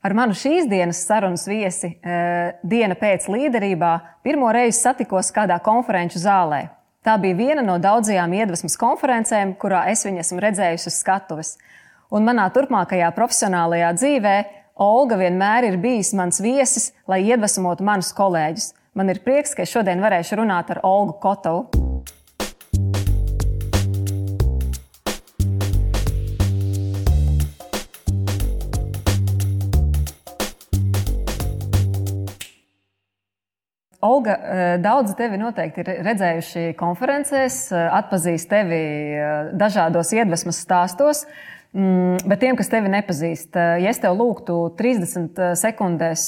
Ar manu šīs dienas sarunas viesi diena pēc līderībā pirmo reizi satikos kādā konferenču zālē. Tā bija viena no daudzajām iedvesmas konferencēm, kurā es viņu esmu redzējusi uz skatuves. Un manā turpmākajā profesionālajā dzīvē Olga vienmēr ir bijis mans viesis, lai iedvesmotu manus kolēģus. Man ir prieks, ka šodien varēšu runāt ar Olgu Kotovu. Olga, eh, daudzi tevi noteikti ir redzējuši konferencēs, eh, atpazīst tevi eh, dažādos iedvesmas stāstos. Mm, bet tiem, kas tevi nepazīst, ja es tev lūgtu 30 sekundēs,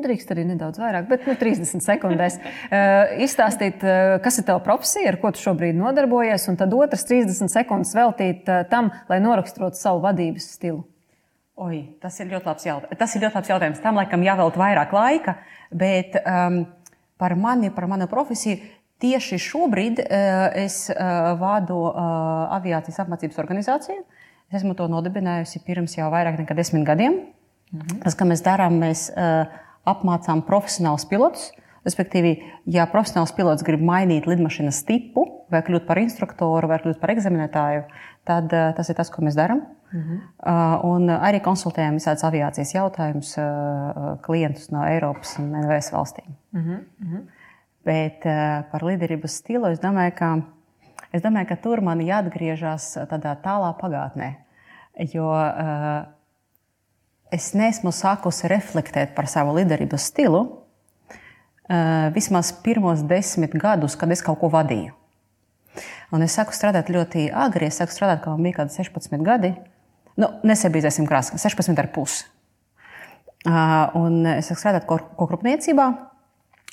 drīkst arī nedaudz vairāk, bet nu, 30 sekundēs, izstāstīt, kas ir tava profesija, ar ko tu šobrīd nodarbojies, un tad otras 30 sekundes veltīt tam, lai noraksturotu savu vadības stilu. Oi, tas ir ļoti labs jautājums. Tas ir ļoti labs jautājums. Tam laikam jāvelta vairāk laika, bet um, par mani, par manu profesiju. Tieši šobrīd uh, es uh, vadu uh, aviācijas apmācības organizāciju. Es esmu to nodibinājusi pirms jau vairāk nekā desmit gadiem. Mhm. Tas, ko mēs darām, mēs uh, apmācām profesionālus pilotus. Respektīvi, ja profesionāls pilots grib mainīt lidmašīnas tipu, vai kļūt par instruktoru, vai kļūt par eksaminētāju, tad uh, tas ir tas, ko mēs darām. Mhm. Uh, un arī konsultējam visādas aviācijas jautājumus uh, klientus no Eiropas un NVS valstīm. Mhm. Mhm. Bet uh, par līderības stilu es domāju, ka, es domāju, ka tur man jāatgriežas tādā tālā pagātnē. Jo uh, es nesmu sākusi reflektēt par savu līderības stilu uh, vismaz pirmos desmit gadus, kad es kaut ko vadīju. Un es sāku strādāt ļoti agri, es sāku strādāt, kad man bija kaut kādi 16 gadi. Nu, nesabīzēsim krāsā, 16 ar pusi. Un es sāku strādāt kokrupniecībā.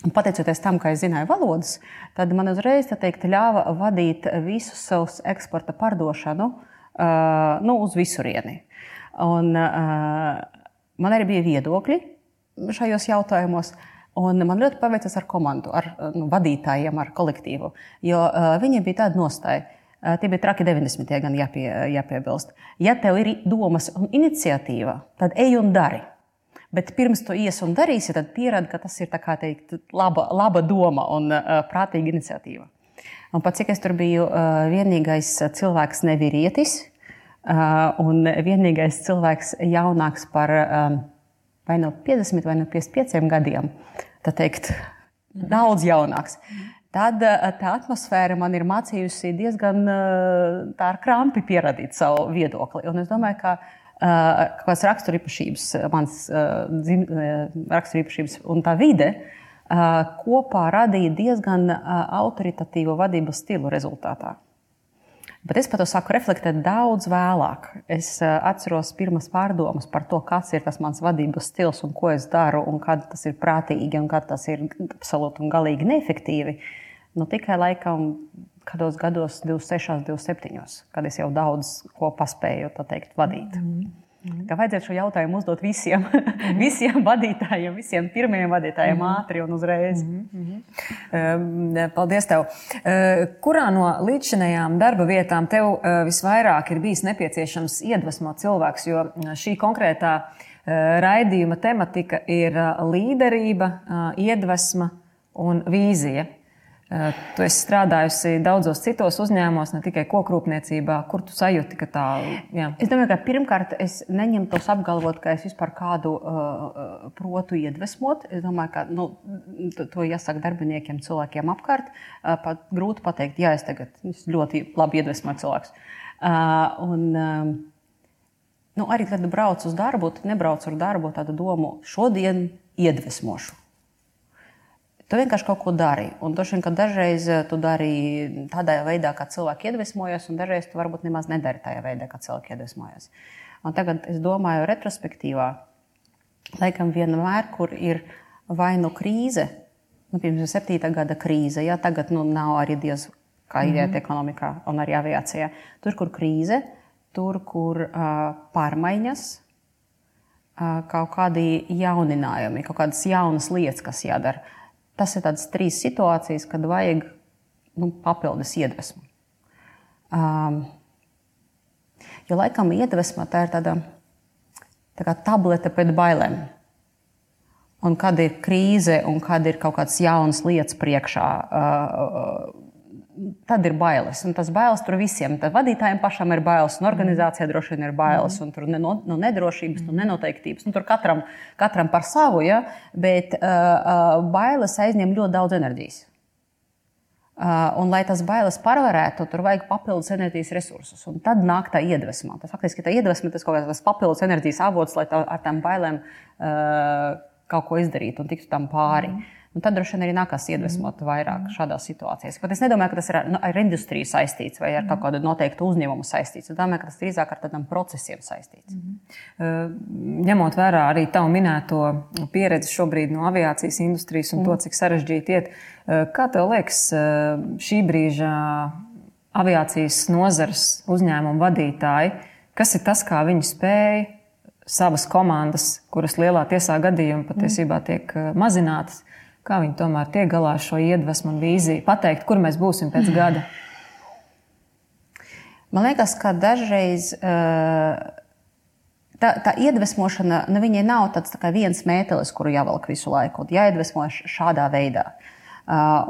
Un pateicoties tam, ka es zināju valodas, tad man uzreiz teikt, ļāva vadīt visu savu eksporta pārdošanu nu, uz visurieni. Un, man arī bija viedokļi šajos jautājumos. Un man ļoti paveicās ar komandu, ar nu, vadītājiem, ar kolektīvu. Jo uh, viņiem bija tāda nostāja, Tie bija traki 90. gan jāpie, jāpiebilst. Ja tev ir domas un iniciatīva, tad ej un dari. Bet pirms to ies un darīsi, tad pierādi, ka tas ir teikt, laba, laba doma un uh, prātīga iniciatīva. Un pat cik es tur biju, uh, vienīgais cilvēks nevīrietis uh, un vienīgais cilvēks jaunāks par um, vai no 50 vai no 55 gadiem, tad teikt, daudz jaunāks. Mm tad eh, tā atmosfēra man ir mācījusi diezgan eh, ar krampi pieradīt savu viedokli. Un es domāju, ka eh, kādas raksturīpašības, mans raksturīpašības un tā vide kopā radīja diezgan autoritatīvu vadības stilu rezultātā. Bet es par to sāku reflektēt daudz vēlāk. Es atceros pirmas pārdomas par to, kas ir tas mans vadības stils un ko es daru, un kad tas ir prātīgi un kad tas ir absolūti un galīgi neefektīvi. Nu, tikai laikam kādos gados, 26, 27, kad es jau daudz ko paspēju teikt, vadīt. Mm -hmm. Kā vajadzētu šo jautājumu uzdot visiem, mm -hmm. visiem vadītājiem, visiem pirmajiem vadītājiem, mm -hmm. ātri un uzreiz. Mm -hmm. Paldies! Tev. Kurā no līdzinējām darba vietām tev visvairāk ir bijis nepieciešams iedvesmot cilvēkus? Jo šī konkrētā raidījuma tematika ir līderība, iedvesma un vīzija. Eh, tu esi strādājusi daudzos citos uzņēmumos, ne tikai kokrūpniecībā. Kur tu sajūti, ka tā ir? Es domāju, ka pirmkārt es neņemtos apgalvot, ka es vispār kādu uh, protu iedvesmot. Es domāju, ka nu, to jāsaka darbiniekiem, cilvēkiem apkārt. Uh, pat grūti pateikt, jā, es tagad es ļoti labi iedvesmoju cilvēkus. Uh, un, uh, nu, arī, kad braucu uz darbu, tad nebraucu ar darbu tādu domu, šodien iedvesmošu Tu vienkārši kaut ko dari. Un droši vien, ka dažreiz eh, tu dari tādā veidā, kā cilvēki iedvesmojas, un dažreiz tu varbūt nemaz nedari tajā veidā, kā cilvēki iedvesmojas. Un tagad es domāju, retrospektīvā, laikam vienmēr, kur ir vai nu krīze, nu, piemēram, septītā gada krīze, ja tagad nu, nav arī diez kā iet mm -hmm. ekonomikā un arī aviācijā. Tur, kur krīze, tur, kur uh, pārmaiņas, uh, kaut kādi jauninājumi, kaut kādas jaunas lietas, kas jādara. Tas ir tādas trīs situācijas, kad vajag nu, papildus iedvesmu. Um, jo laikam iedvesma tā ir tāda tā kā tablete pret bailēm. Un kad ir krīze un kad ir kaut kādas jaunas lietas priekšā, tad ir bailes. Un tas bailes tur visiem. Tad vadītājiem pašam ir bailes, un organizācijai droši vien ir bailes, un tur ir no, no nedrošības, no nenoteiktības. Nu, tur katram, katram par savu, ja? bet uh, bailes aizņem ļoti daudz enerģijas. Uh, un, lai tas bailes pārvarētu, tur vajag papildus enerģijas resursus. Un tad nāk tā iedvesma. Tas faktiski tā iedvesma, tas kaut kāds papildus enerģijas avots, lai tā, ar tām bailēm uh, kaut ko izdarītu un tiktu tam pāri. Mm. Un tad droši vien arī nākās iedvesmot vairāk šādās situācijās. Pat es nedomāju, ka tas ir ar, nu, ar industriju saistīts vai ar kaut kādu noteiktu uzņēmumu saistīts. Es domāju, ka tas drīzāk ar tādiem procesiem saistīts. Mm -hmm. Ņemot vērā arī tavu minēto pieredzi šobrīd no aviācijas industrijas un mm. to, cik sarežģīti iet, kā tev liekas, šī brīža aviācijas nozares uzņēmumu vadītāji, kas ir tas, kā viņi spēja savas komandas, kuras lielā tiesā gadījumā patiesībā tiek mazinātas, Kā viņi tomēr tiek galā ar šo iedvesmu un vīziju, pateikt, kur mēs būsim pēc gada? Man liekas, ka dažreiz tā, tā iedvesmošana, nu, viņai nav tāds tā viens mētelis, kuru jāvelk visu laiku, jāiedvesmo šādā veidā.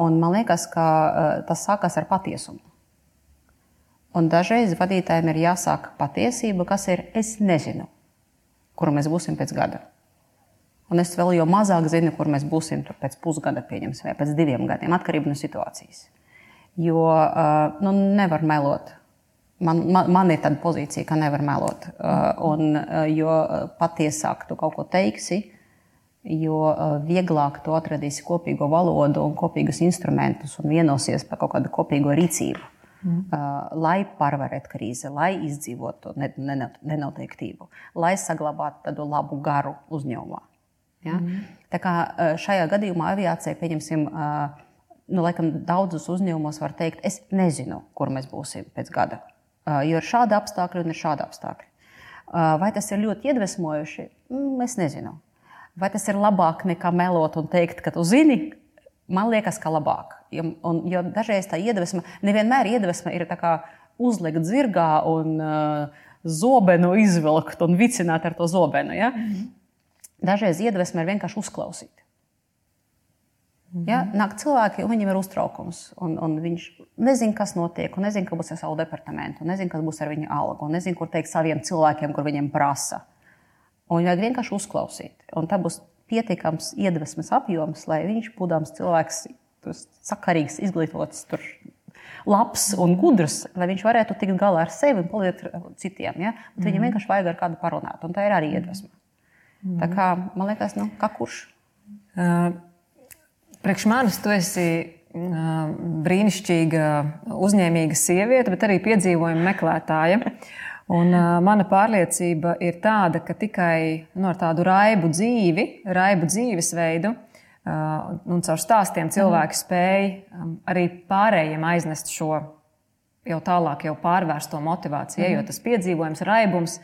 Un man liekas, ka tas sākas ar patiesumu. Un dažreiz vadītājiem ir jāsaka patiesība, kas ir es nezinu, kur mēs būsim pēc gada. Un es vēl jau mazāk zinu, kur mēs būsim pēc pusgada, vai pēc diviem gadiem, atkarībā no situācijas. Jo nu, nevar melot. Man, man, man ir tāda pozīcija, ka nevar melot. Un, jo patiesāk tu kaut ko teiksi, jo vieglāk tu atradīsi kopīgo valodu un kopīgus instrumentus un vienosies par kaut kādu kopīgo rīcību. Mm. Lai pārvarētu krīzi, lai izdzīvotu nenoteiktību, lai saglabātu tādu labu garu uzņēmumā. Ja? Mm. Tā kā šajā gadījumā aviācija, pieņemsim, nu, laikam, daudzus uzņēmumos var teikt, es nezinu, kur mēs būsim pēc gada. Jo ir šādi apstākļi un ir šādi apstākļi. Vai tas ir ļoti iedvesmojoši? Mm, es nezinu. Vai tas ir labāk nekā melot un teikt, ka tu zini? Man liekas, ka labāk. Jo, un, jo dažreiz tā iedvesma, nevienmēr iedvesma ir uzlikt zirgā un uh, zobenu izvilkt un vicināt ar to zobenu. Ja? Mm -hmm. Dažreiz iedvesma ir vienkārši uzklausīt. Ja? Nāk cilvēki, un viņiem ir uztraukums, un, un viņš nezina, kas notiek, un nezina, kas būs ar savu departamentu, nezina, kas būs ar viņu algu, un nezina, kur teikt saviem cilvēkiem, kur viņiem prasa. Un vajag vienkārši uzklausīt. Un tā būs pietiekams iedvesmas apjoms, lai viņš, būdams cilvēks, sakarīgs, izglītots, tur, labs un gudrs, lai viņš varētu tikt galā ar sevi un palīdzēt citiem. Ja? Bet viņam mhm. vienkārši vajag ar kādu parunāt, un tā ir arī iedvesma. Mm. Tā kā man liekas, nu, kā kurš? Uh, priekš manis tu esi uh, brīnišķīga, uzņēmīga sieviete, bet arī piedzīvojuma meklētāja. Un, uh, mana pārliecība ir tāda, ka tikai nu, ar tādu raibu dzīvi, raibu dzīvesveidu uh, un caur stāstiem cilvēki mm. spēj um, arī pārējiem aiznest šo jau tālāk, jau pārvērsto motivāciju, mm. jo tas piedzīvojums, raibums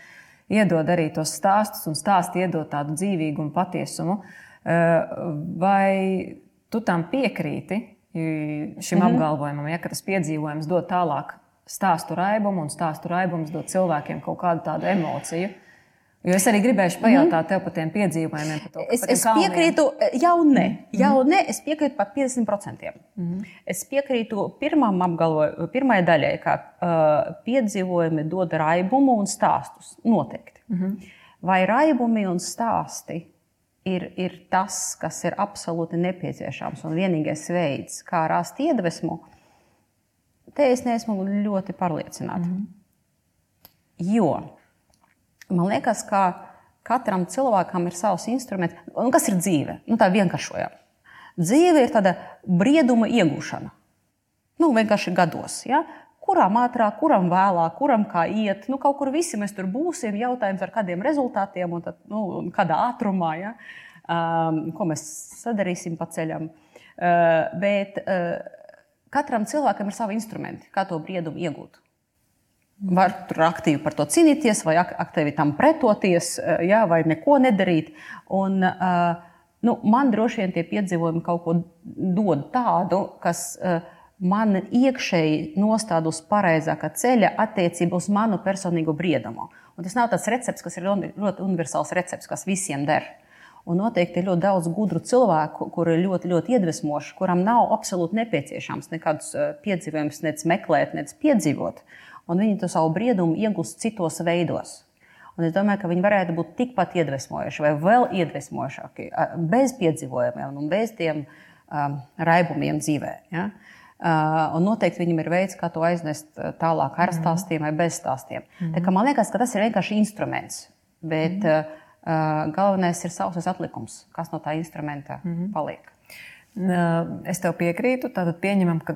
iedod arī tos stāstus, un stāsti iedod tādu dzīvīgu un patiesumu. Eh, vai tu tam piekrīti šim -hmm. apgalvojumam, ja tas piedzīvojums dod tālāk stāstu raibumu, un stāstu raibums dod cilvēkiem kaut kādu tādu emociju? Jo es arī gribēju pajautāt mm. tev par tiem piedzīvojumiem. Par to, es, par es piekrītu, jau ne. Mm. Jau ne, es piekrītu par 50%. Mm. Es piekrītu pirmam apgalvojumam, pirmajai daļai, ka uh, piedzīvojumi dod raibumu un stāstus. Noteikti. Mm. Vai raibumi un stāsti ir, ir tas, kas ir absolūti nepieciešams un vienīgais veids, kā rast iedvesmu? Te es neesmu ļoti pārliecināta. Mm. Jo Man liekas, ka katram cilvēkam ir savs instruments. Un kas ir dzīve? Nu, tā vienkāršojam. Dzīve ir tāda brieduma iegūšana. Nu, vienkārši gados. Ja? Kuram ātrāk, kuram vēlāk, kuram kā iet. Nu, kaut kur visi mēs tur būsim. Jautājums ar kādiem rezultātiem un, tad, nu, un kādā ātrumā, ja? um, ko mēs sadarīsim pa ceļam. Uh, bet uh, katram cilvēkam ir savi instrumenti, kā to briedumu iegūt. Var tur aktīvi par to cīnīties, vai aktīvi tam pretoties, eh, jā, vai neko nedarīt. Un, uh, nu, man droši vien tie piedzīvojumi kaut ko dod tādu, kas uh, man iekšēji nostāda uz pareizākā ceļa attiecībā uz manu personīgo briedumu. Un tas nav tāds recepts, kas ir ļoti universāls recepts, kas visiem der. Un noteikti ir ļoti daudz gudru cilvēku, kuri ir ļoti, ļoti iedvesmoši, kuram nav absolūti nepieciešams nekādus eh, piedzīvojumus, nec meklēt, nec piedzīvot. Un viņi to savu briedumu iegūst citos veidos. Un es domāju, ka viņi varētu būt tikpat iedvesmojoši vai vēl iedvesmojošāki bez piedzīvojumiem un bez tiem um, raibumiem dzīvē. Ja? Uh, un noteikti viņam ir veids, kā to aiznest tālāk ar mhm. stāstiem vai bez stāstiem. Mm -hmm. Man liekas, ka tas ir vienkārši instruments. Bet mm -hmm. uh, galvenais ir savs atlikums, kas no tā instrumenta mm -hmm. paliek. Es tev piekrītu. Tātad pieņemam, ka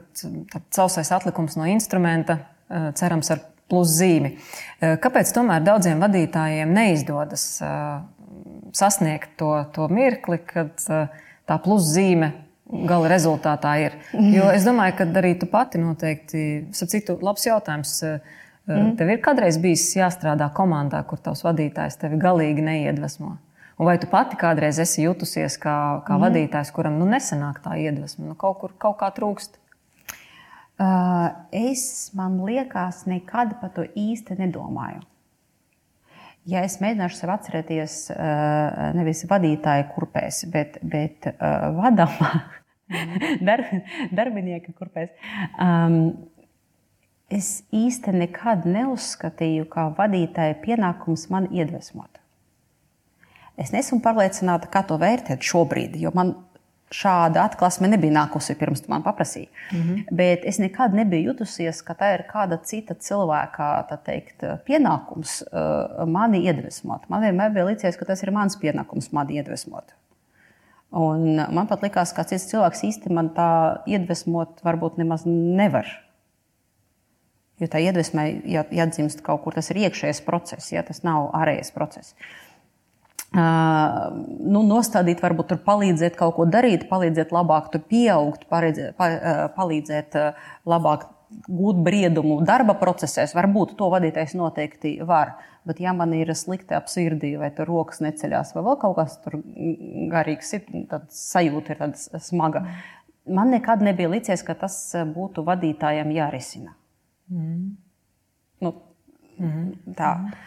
sausais atlikums no instrumenta cerams ar pluszīmi. Eh, kāpēc tomēr daudziem vadītājiem neizdodas eh, sasniegt to, to mirkli, kad eh, tā pluszīme gala rezultātā ir? Jo es domāju, ka arī tu pati noteikti, citu, labs jautājums. Mm. Tev ir kādreiz bijis jāstrādā komandā, kur tavs vadītājs tevi galīgi neiedvesmo? Un vai tu pati kādreiz esi jutusies kā, kā mm. vadītājs, kuram nu, nesenāk tā iedvesma, nu, kaut kur kaut kā trūkst? Uh, es, man liekas, nekad par to īsti nedomāju. Ja es mēģināšu sev atcerēties, uh, nevis vadītāja kurpēs, bet, bet uh, vadāmā dar, darbinieka kurpēs, um, es īsti nekad neuzskatīju, ka vadītāja pienākums man iedvesmot. Es nesmu pārliecināta, kā to vērtēt šobrīd, jo man šāda atklāsme nebija nākusi pirms man paprasīji. Mm -hmm. Bet es nekad nebiju jutusies, ka tā ir kāda cita cilvēka teikt, pienākums uh, mani iedvesmot. Man vienmēr bija licies, ka tas ir mans pienākums mani iedvesmot. Un man pat likās, ka cits cilvēks man tā iedvesmot varbūt nemaz nevar. Jo tā iedvesmai jāatdzimst kaut kur, tas ir iekšējais process, ja tas nav ārējais process. Nu, nostādīt, varbūt tur palīdzēt kaut ko darīt, palīdzēt labāk tur pieaugt, palīdzēt, labāk gūt briedumu darba procesos. Varbūt to vadītājs noteikti var. Bet, ja man ir slikti ap sirdī, vai tur rokas neceļās, vai vēl kaut kas tur garīgs, tad sajūta ir tāda smaga. Man nekad nebija licies, ka tas būtu vadītājiem jārisina. Mm. Nu, mm. Tā. Mm.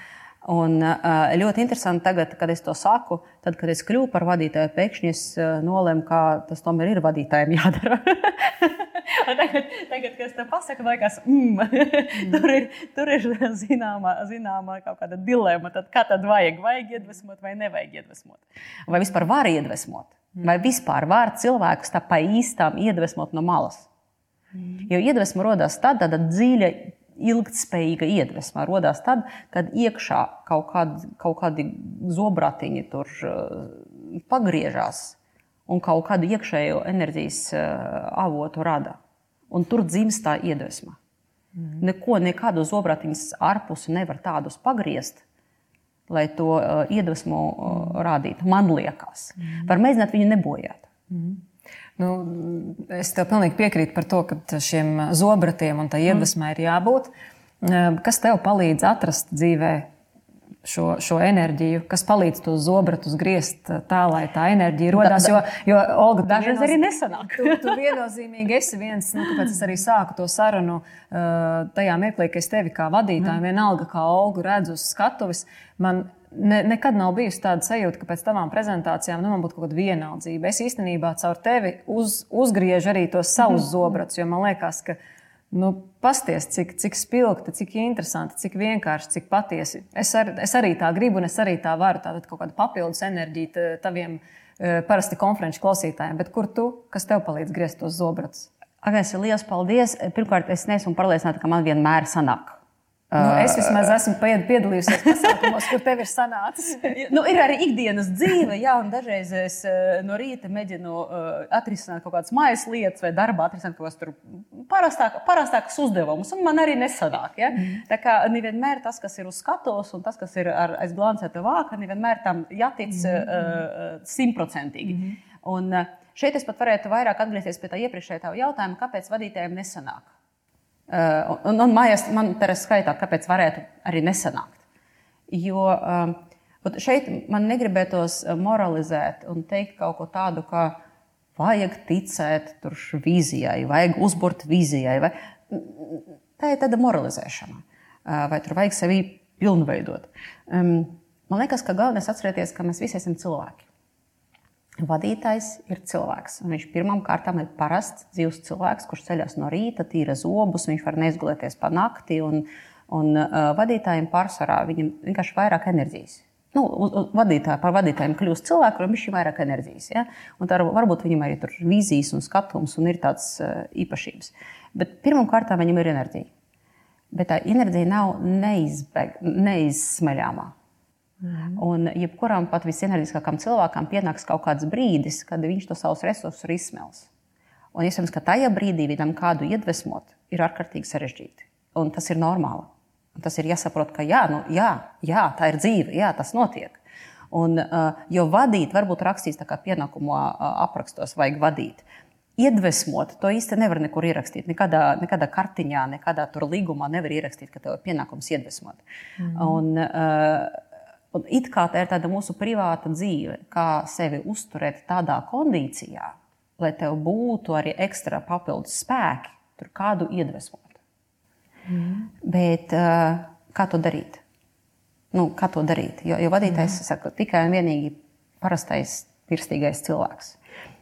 Un ļoti interesanti tagad, kad es to saku, tad, kad es kļuvu par vadītāju, pēkšņi es nolēmu, ka tas tomēr ir vadītājiem jādara. tagad, tagad, kad es to pasaku, liekas, mm, mm. tur ir, tur ir zināma, zināma kaut kāda dilema. Tad, kā tad vajag? Vajag iedvesmot vai nevajag iedvesmot? Vai vispār var iedvesmot? Mm. Vai vispār var cilvēkus tā pa īstām iedvesmot no malas? Mm. Jo iedvesma rodas tad, tad dziļa ilgspējīga iedvesma radās tad, kad iekšā kaut kādi, kaut kādi zobratiņi tur uh, pagriežās un kaut kādu iekšējo enerģijas uh, avotu rada. Un tur dzimst tā iedvesma. Mm. Neko, nekādu zobratiņus ārpusi nevar tādus pagriezt, lai to uh, iedvesmu uh, rādītu. Man liekas, mm. var mēģināt viņu nebojāt. Mm. Nu, es tev pilnīgi piekrītu par to, ka šiem zobratiem un tā iedvesmai ir jābūt. Kas tev palīdz atrast dzīvē šo, šo enerģiju, kas palīdz tos zobratus griezt tā, lai tā enerģija radās. Jo, jo Olga, dažreiz vienos... arī nesanāk. tu, tu viennozīmīgi esi viens, nu, kāpēc es arī sāku to sarunu tajā mirklī, ka es tevi kā vadītāju, mm. vienalga kā Olgu redzu uz skatuves. Man ne, nekad nav bijusi tāda sajūta, ka pēc tavām prezentācijām nu, man būtu kaut kāda vienaldzība. Es īstenībā caur tevi uz, uzgriežu arī tos savus mm. zobratus, jo man liekas, ka. Nu, pasties, cik, cik spilgti, cik interesanti, cik vienkārši, cik patiesi. Es, ar, es arī tā gribu, un es arī tā varu. Tātad kaut kāda papildus enerģija taviem e, parasti konferenču klausītājiem. Bet kur tu, kas tev palīdz griezt tos zobratus? Agnēs, liels paldies! Pirmkārt, es neesmu pārliecināta, ka man vienmēr sanāk. Nu, es vismaz esmu piedalījusies pasākumos, kur tev ir sanācis. nu, ir arī ikdienas dzīve, jā, un dažreiz es no rīta mēģinu uh, atrisināt kaut kādas mājas lietas vai darbā, atrisināt kaut kādas parastāk, parastākas uzdevumus, un man arī nesanāk. Ja? Mm. Tā kā nevienmēr tas, kas ir uz skatuves, un tas, kas ir ar aizglancēta vāka, nevienmēr tam jātic simtprocentīgi. Mm. Uh, mm. Un šeit es pat varētu vairāk atgriezties pie tā iepriekšējā jautājuma, kāpēc vadītājiem nesanāk. Uh, un, un mājās man ir skaitā, kāpēc varētu arī nesanākt. Jo um, šeit man negribētos moralizēt un teikt kaut ko tādu, ka vajag ticēt vīzijai, vajag uzburt vīzijai. Vai... Tā ir tāda moralizēšana. Vai tur vajag sevi pilnveidot. Man liekas, ka galvenais ir atcerēties, ka mēs visi esam cilvēki. Vadītājs ir cilvēks. Viņš pirmām kārtām ir parasts dzīves cilvēks, kurš ceļās no rīta, tīra zobus, viņš var neizgulēties pa nakti. Un, un uh, vadītājiem pārsvarā viņam vienkārši vairāk enerģijas. Nu, vadītāji, par vadītājiem kļūst cilvēki, kuriem ir vairāk enerģijas. Ja? Un tā varbūt viņam arī ir vīzijas un skatums un ir tādas uh, īpašības. Bet pirmkārt, viņam ir enerģija. Bet tā enerģija nav neizbeg, neizsmeļāmā. Mm. Un jebkuram pat visenerģiskākam cilvēkam pienāks kaut kāds brīdis, kad viņš to savus resursus ir izsmēlis. Un iespējams, ka tajā brīdī viņam kādu iedvesmot ir ārkārtīgi sarežģīti. Un tas ir normāli. Un tas ir jāsaprot, ka jā, nu, jā, jā, tā ir dzīve, jā, tas notiek. Un, uh, jo vadīt, varbūt rakstīs tā kā pienākumu uh, aprakstos, vajag vadīt. Iedvesmot, to īsti nevar nekur ierakstīt. Nekādā, nekādā kartiņā, nekādā tur līgumā nevar ierakstīt, ka tev ir pienākums iedvesmot. Mm. Un, uh, Un it kā tā ir tāda mūsu privāta dzīve, kā sevi uzturēt tādā kondīcijā, lai tev būtu arī ekstra papildus spēki, tur kādu iedvesmot. Mm. Bet uh, kā to darīt? Nu, kā to darīt? Jo, jo vadītājs mm. saka, tikai un vienīgi parastais, virstīgais cilvēks.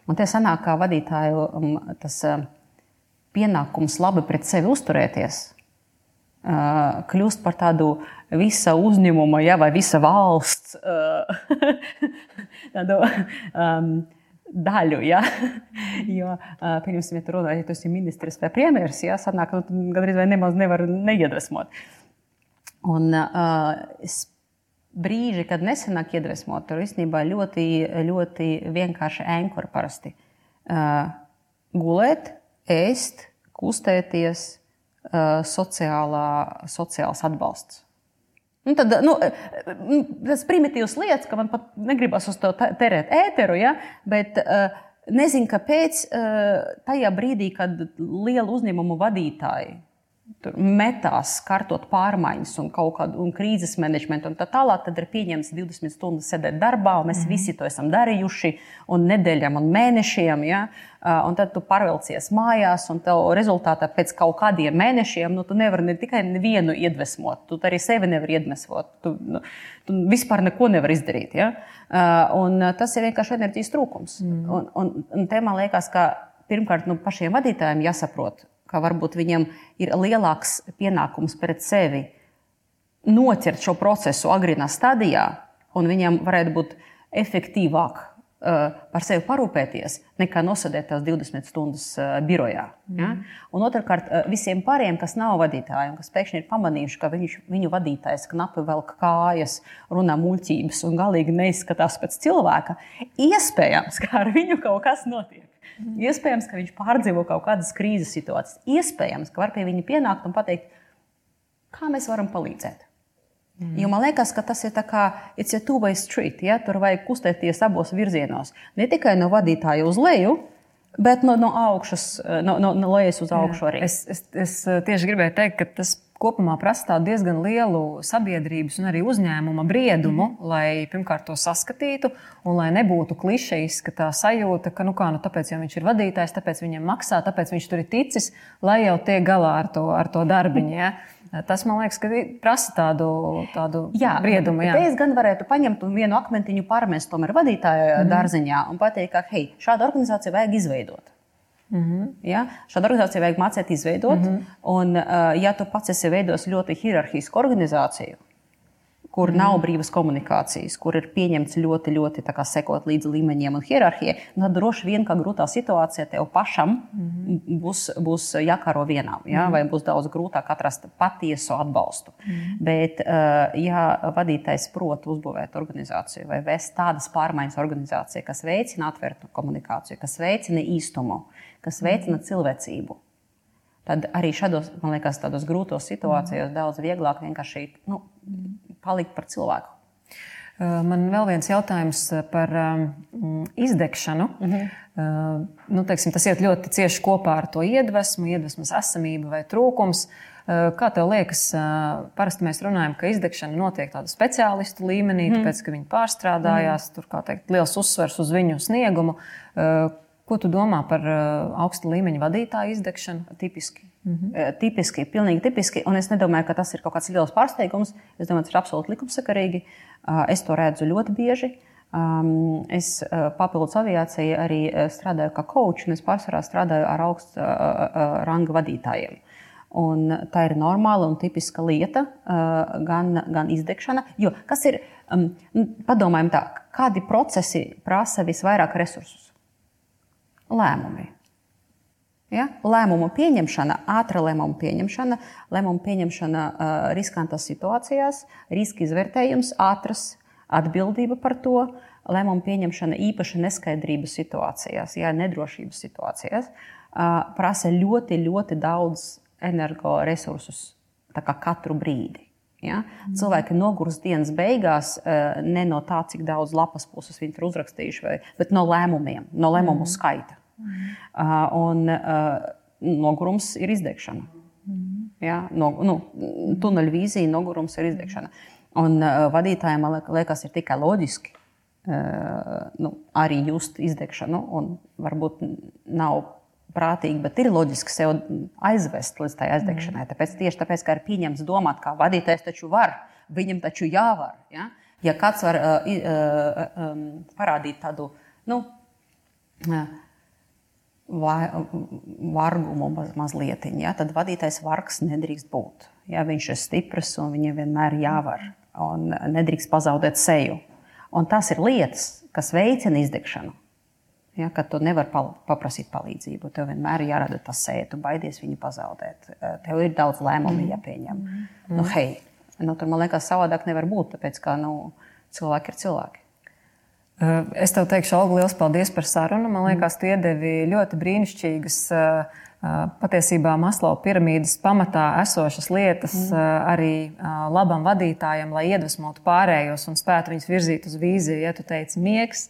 Un te sanāk, kā vadītāju um, tas uh, pienākums labi pret sevi uzturēties, kļūst par tādu visa uzņēmuma ja, vai visa valsts tādu, um, daļu. Ja? Jo, uh, pieņemsim, ja tu runā, ja tu esi ministrs vai premjeras, ja, sanāk, nu, gandrīz vai nemaz nevar neiedvesmot. Un uh, brīži, kad nesenāk iedvesmot, tur īstenībā ļoti, ļoti vienkārši ēnkori parasti. Uh, gulēt, ēst, kustēties, uh, sociālā, sociāls atbalsts. Nu, tad, nu, tas primitīvs lietas, ka man pat negribas uz to terēt ēteru, ja? bet uh, nezinu, kāpēc uh, tajā brīdī, kad lielu uzņēmumu vadītāji metās, kārtot pārmaiņas un kaut kādu un krīzes menedžmentu un tā tālāk, tad ir pieņemts 20 stundas sēdēt darbā, un mēs mm. visi to esam darījuši, un nedēļām un mēnešiem. Ja? Un tad tu pārvelcies mājās, un tev rezultātā pēc kaut kādiem mēnešiem nu, tu nevari ne tikai vienu iedvesmot, tu arī sevi nevari iedvesmot. Tu, nu, tu vispār neko nevari izdarīt. Ja? Un tas ir vienkārši enerģijas trūkums. Mm. Un, un, un te man liekas, ka pirmkārt nu, pašiem vadītājiem jāsaprot, ka varbūt viņam ir lielāks pienākums pret sevi noķert šo procesu agrīnā stadijā, un viņam varētu būt efektīvāk uh, par sevi parūpēties, nekā nosēdēt tās 20 stundas uh, birojā. Mm. Ja? Un otrkārt, uh, visiem pārējiem, kas nav vadītāji, un kas pēkšņi ir pamanījuši, ka viņš, viņu vadītājs knapi velk kājas, runā muļķības un galīgi neizskatās pēc cilvēka, iespējams, ka ar viņu kaut kas notiek. Mm. Iespējams, ka viņš pārdzīvo kaut kādas krīzes situācijas. Iespējams, ka var pie viņa pienākt un pateikt, kā mēs varam palīdzēt. Mm. Jo man liekas, ka tas ir kā it's a two-way street. Ja? Tur vajag kustēties abos virzienos. Ne tikai no vadītāja uz leju, bet no, no augšas, no, no, no lejas uz augšu arī. Es, es, es tieši gribēju teikt, ka tas kopumā prasa diezgan lielu sabiedrības un arī uzņēmuma briedumu, mm. lai pirmkārt to saskatītu, un lai nebūtu klišejiska tā sajūta, ka nu kā, nu, tāpēc, ja viņš ir vadītājs, tāpēc viņam maksā, tāpēc viņš tur ir ticis, lai jau tiek galā ar to, ar to darbiņu. Ja? Tas man liekas, ka prasa tādu, tādu jā, briedumu. Jā, es gan varētu paņemt vienu akmentiņu, pārmest tomēr vadītāja mm. dārziņā un pateikt, ka hei, šādu organizāciju vajag izveidot. Mm -hmm. ja? Šādu organizāciju vajag mācīt izveidot. Mm -hmm. Un, uh, ja tu pats esi veidojis ļoti hierarhisku organizāciju, kur mm. nav brīvas komunikācijas, kur ir pieņemts ļoti, ļoti kā, sekot līdzi līmeņiem un hierarhijai, tad droši vien, ka grūtā situācijā tev pašam mm. būs, būs jākaro vienam, ja? mm. vai būs daudz grūtāk atrast patiesu atbalstu. Mm. Bet, uh, ja vadītājs prot uzbūvēt organizāciju vai vest tādas pārmaiņas organizācijā, kas veicina atvērtu komunikāciju, kas veicina īstumu, kas veicina cilvēcību. Tad arī šādos, man liekas, tādos grūtos situācijos daudz vieglāk vienkārši nu, palikt par cilvēku. Man vēl viens jautājums par izdegšanu. Mm -hmm. nu, teiksim, tas iet ļoti cieši kopā ar to iedvesmu, iedvesmas esamību vai trūkums. Uh, kā tev liekas, parasti mēs runājam, ka izdegšana notiek tādu speciālistu līmenī, mm. tāpēc ka viņi pārstrādājās, mm. tur kā teikt, liels uzsvers uz viņu sniegumu. Uh, Ko tu domā par uh, augsta līmeņa vadītāju izdegšanu tipiski? Mm -hmm. Tipiski, pilnīgi tipiski. Un es nedomāju, ka tas ir kaut kāds liels pārsteigums. Es domāju, tas ir absolūti likumsakarīgi. Es to redzu ļoti bieži. Um, es uh, papildus aviācijai arī strādāju kā coach, un es pārsvarā strādāju ar augstu uh, uh, ranga vadītājiem. Un tā ir normāla un tipiska lieta, uh, gan, gan izdegšana. Jo kas ir, um, padomājam tā, kādi procesi prasa visvairāk resursus? Lēmumi. Ja? Lēmumu pieņemšana, ātra lēmumu pieņemšana, lēmumu pieņemšana uh, riskantas situācijās, riska izvērtējums, ātras atbildība par to, lēmumu pieņemšana īpaši neskaidrības situācijās, jā, nedrošības situācijās, prasa ļoti, ļoti daudz energoresursus katru brīdi. Ja? Mm. Cilvēki nogurst dienas beigās ne no tā, cik daudz lapas puses viņi ir uzrakstījuši, vai, bet no lēmumiem, no lēmumu mm. skaita. Mm. Un nogurums ir izdegšana. Mm. Ja? No, nu, tuneļvīzija, nogurums ir izdegšana. Un uh, vadītājiem, man liekas, ir tikai loģiski uh, nu, arī just izdegšanu. Varbūt nav prātīgi, bet ir loģiski sev aizvest līdz tai aizdegšanai. Mm. Tāpēc tieši tāpēc, ka ir pieņemts domāt, ka vadītājs taču var, viņam taču jāvar. Ja, ja kāds var uh, uh, um, parādīt tādu. Nu, uh, vargumu maz, mazliet, ja, tad vadītājs vargs nedrīkst būt. Ja, viņš ir stiprs un viņam vienmēr jāvar un nedrīkst pazaudēt seju. Un tas ir lietas, kas veicina izdegšanu. Ja, kad tu nevari pal paprasīt palīdzību, tev vienmēr ir jārada tas seja, tu baidies viņu pazaudēt. Eh, tev ir daudz lēmumu mm. jāpieņem. Mm. Nu, hei, nu, tur man liekas, savādāk nevar būt, tāpēc ka nu, cilvēki ir cilvēki. Eh, es tev teikšu, Olga, liels paldies par sarunu. Man liekas, tu iedevi ļoti brīnišķīgas uh, patiesībā Maslow piramīdas pamatā esošas lietas mm. arī labam vadītājam, lai iedvesmotu pārējos un spētu viņus virzīt uz vīziju. Ja tu teici, miegs,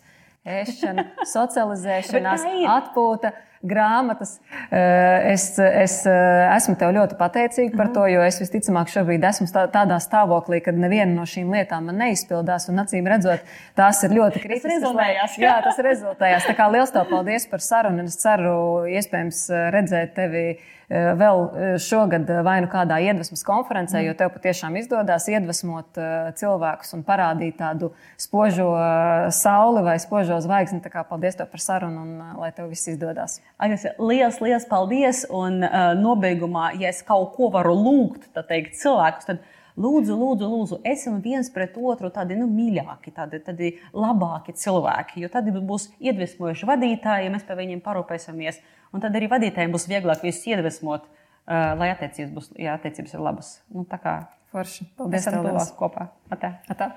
ēšana, socializēšanās, atpūta grāmatas. Eh, es, es eh, esmu tev ļoti pateicīga par to, jo es visticamāk šobrīd esmu tādā stāvoklī, kad neviena no šīm lietām man neizpildās. Un acīm redzot, tās ir ļoti kritiskas. Tas rezultējās. Jā, tas rezultējās. Tā kā liels tev paldies par sarunu. Es ceru, iespējams, redzēt tevi vēl eh, šogad eh, vai nu kādā iedvesmas konferencē, jo tev patiešām izdodas iedvesmot cilvēkus un parādīt tādu spožo sauli vai spožo zvaigzni. Tā kā paldies tev par sarunu un lai tev viss izdodas. Agnese, liels, liels paldies! Un nobeigumā, ja es kaut ko varu lūgt teikt, cilvēkus, tad lūdzu, lūdzu, lūdzu, esam viens pret otru tādi nu, mīļāki, tādi, tādi labāki cilvēki. Jo tad būs iedvesmojuši vadītāji, ja mēs par viņiem parūpēsimies. Un tad arī vadītājiem būs vieglāk visus iedvesmot, uh, lai attiecības, būs, jā, attiecības ir labas. Nu, tā kā Forši. Paldies, ka bijāt kopā. Atā. Atā.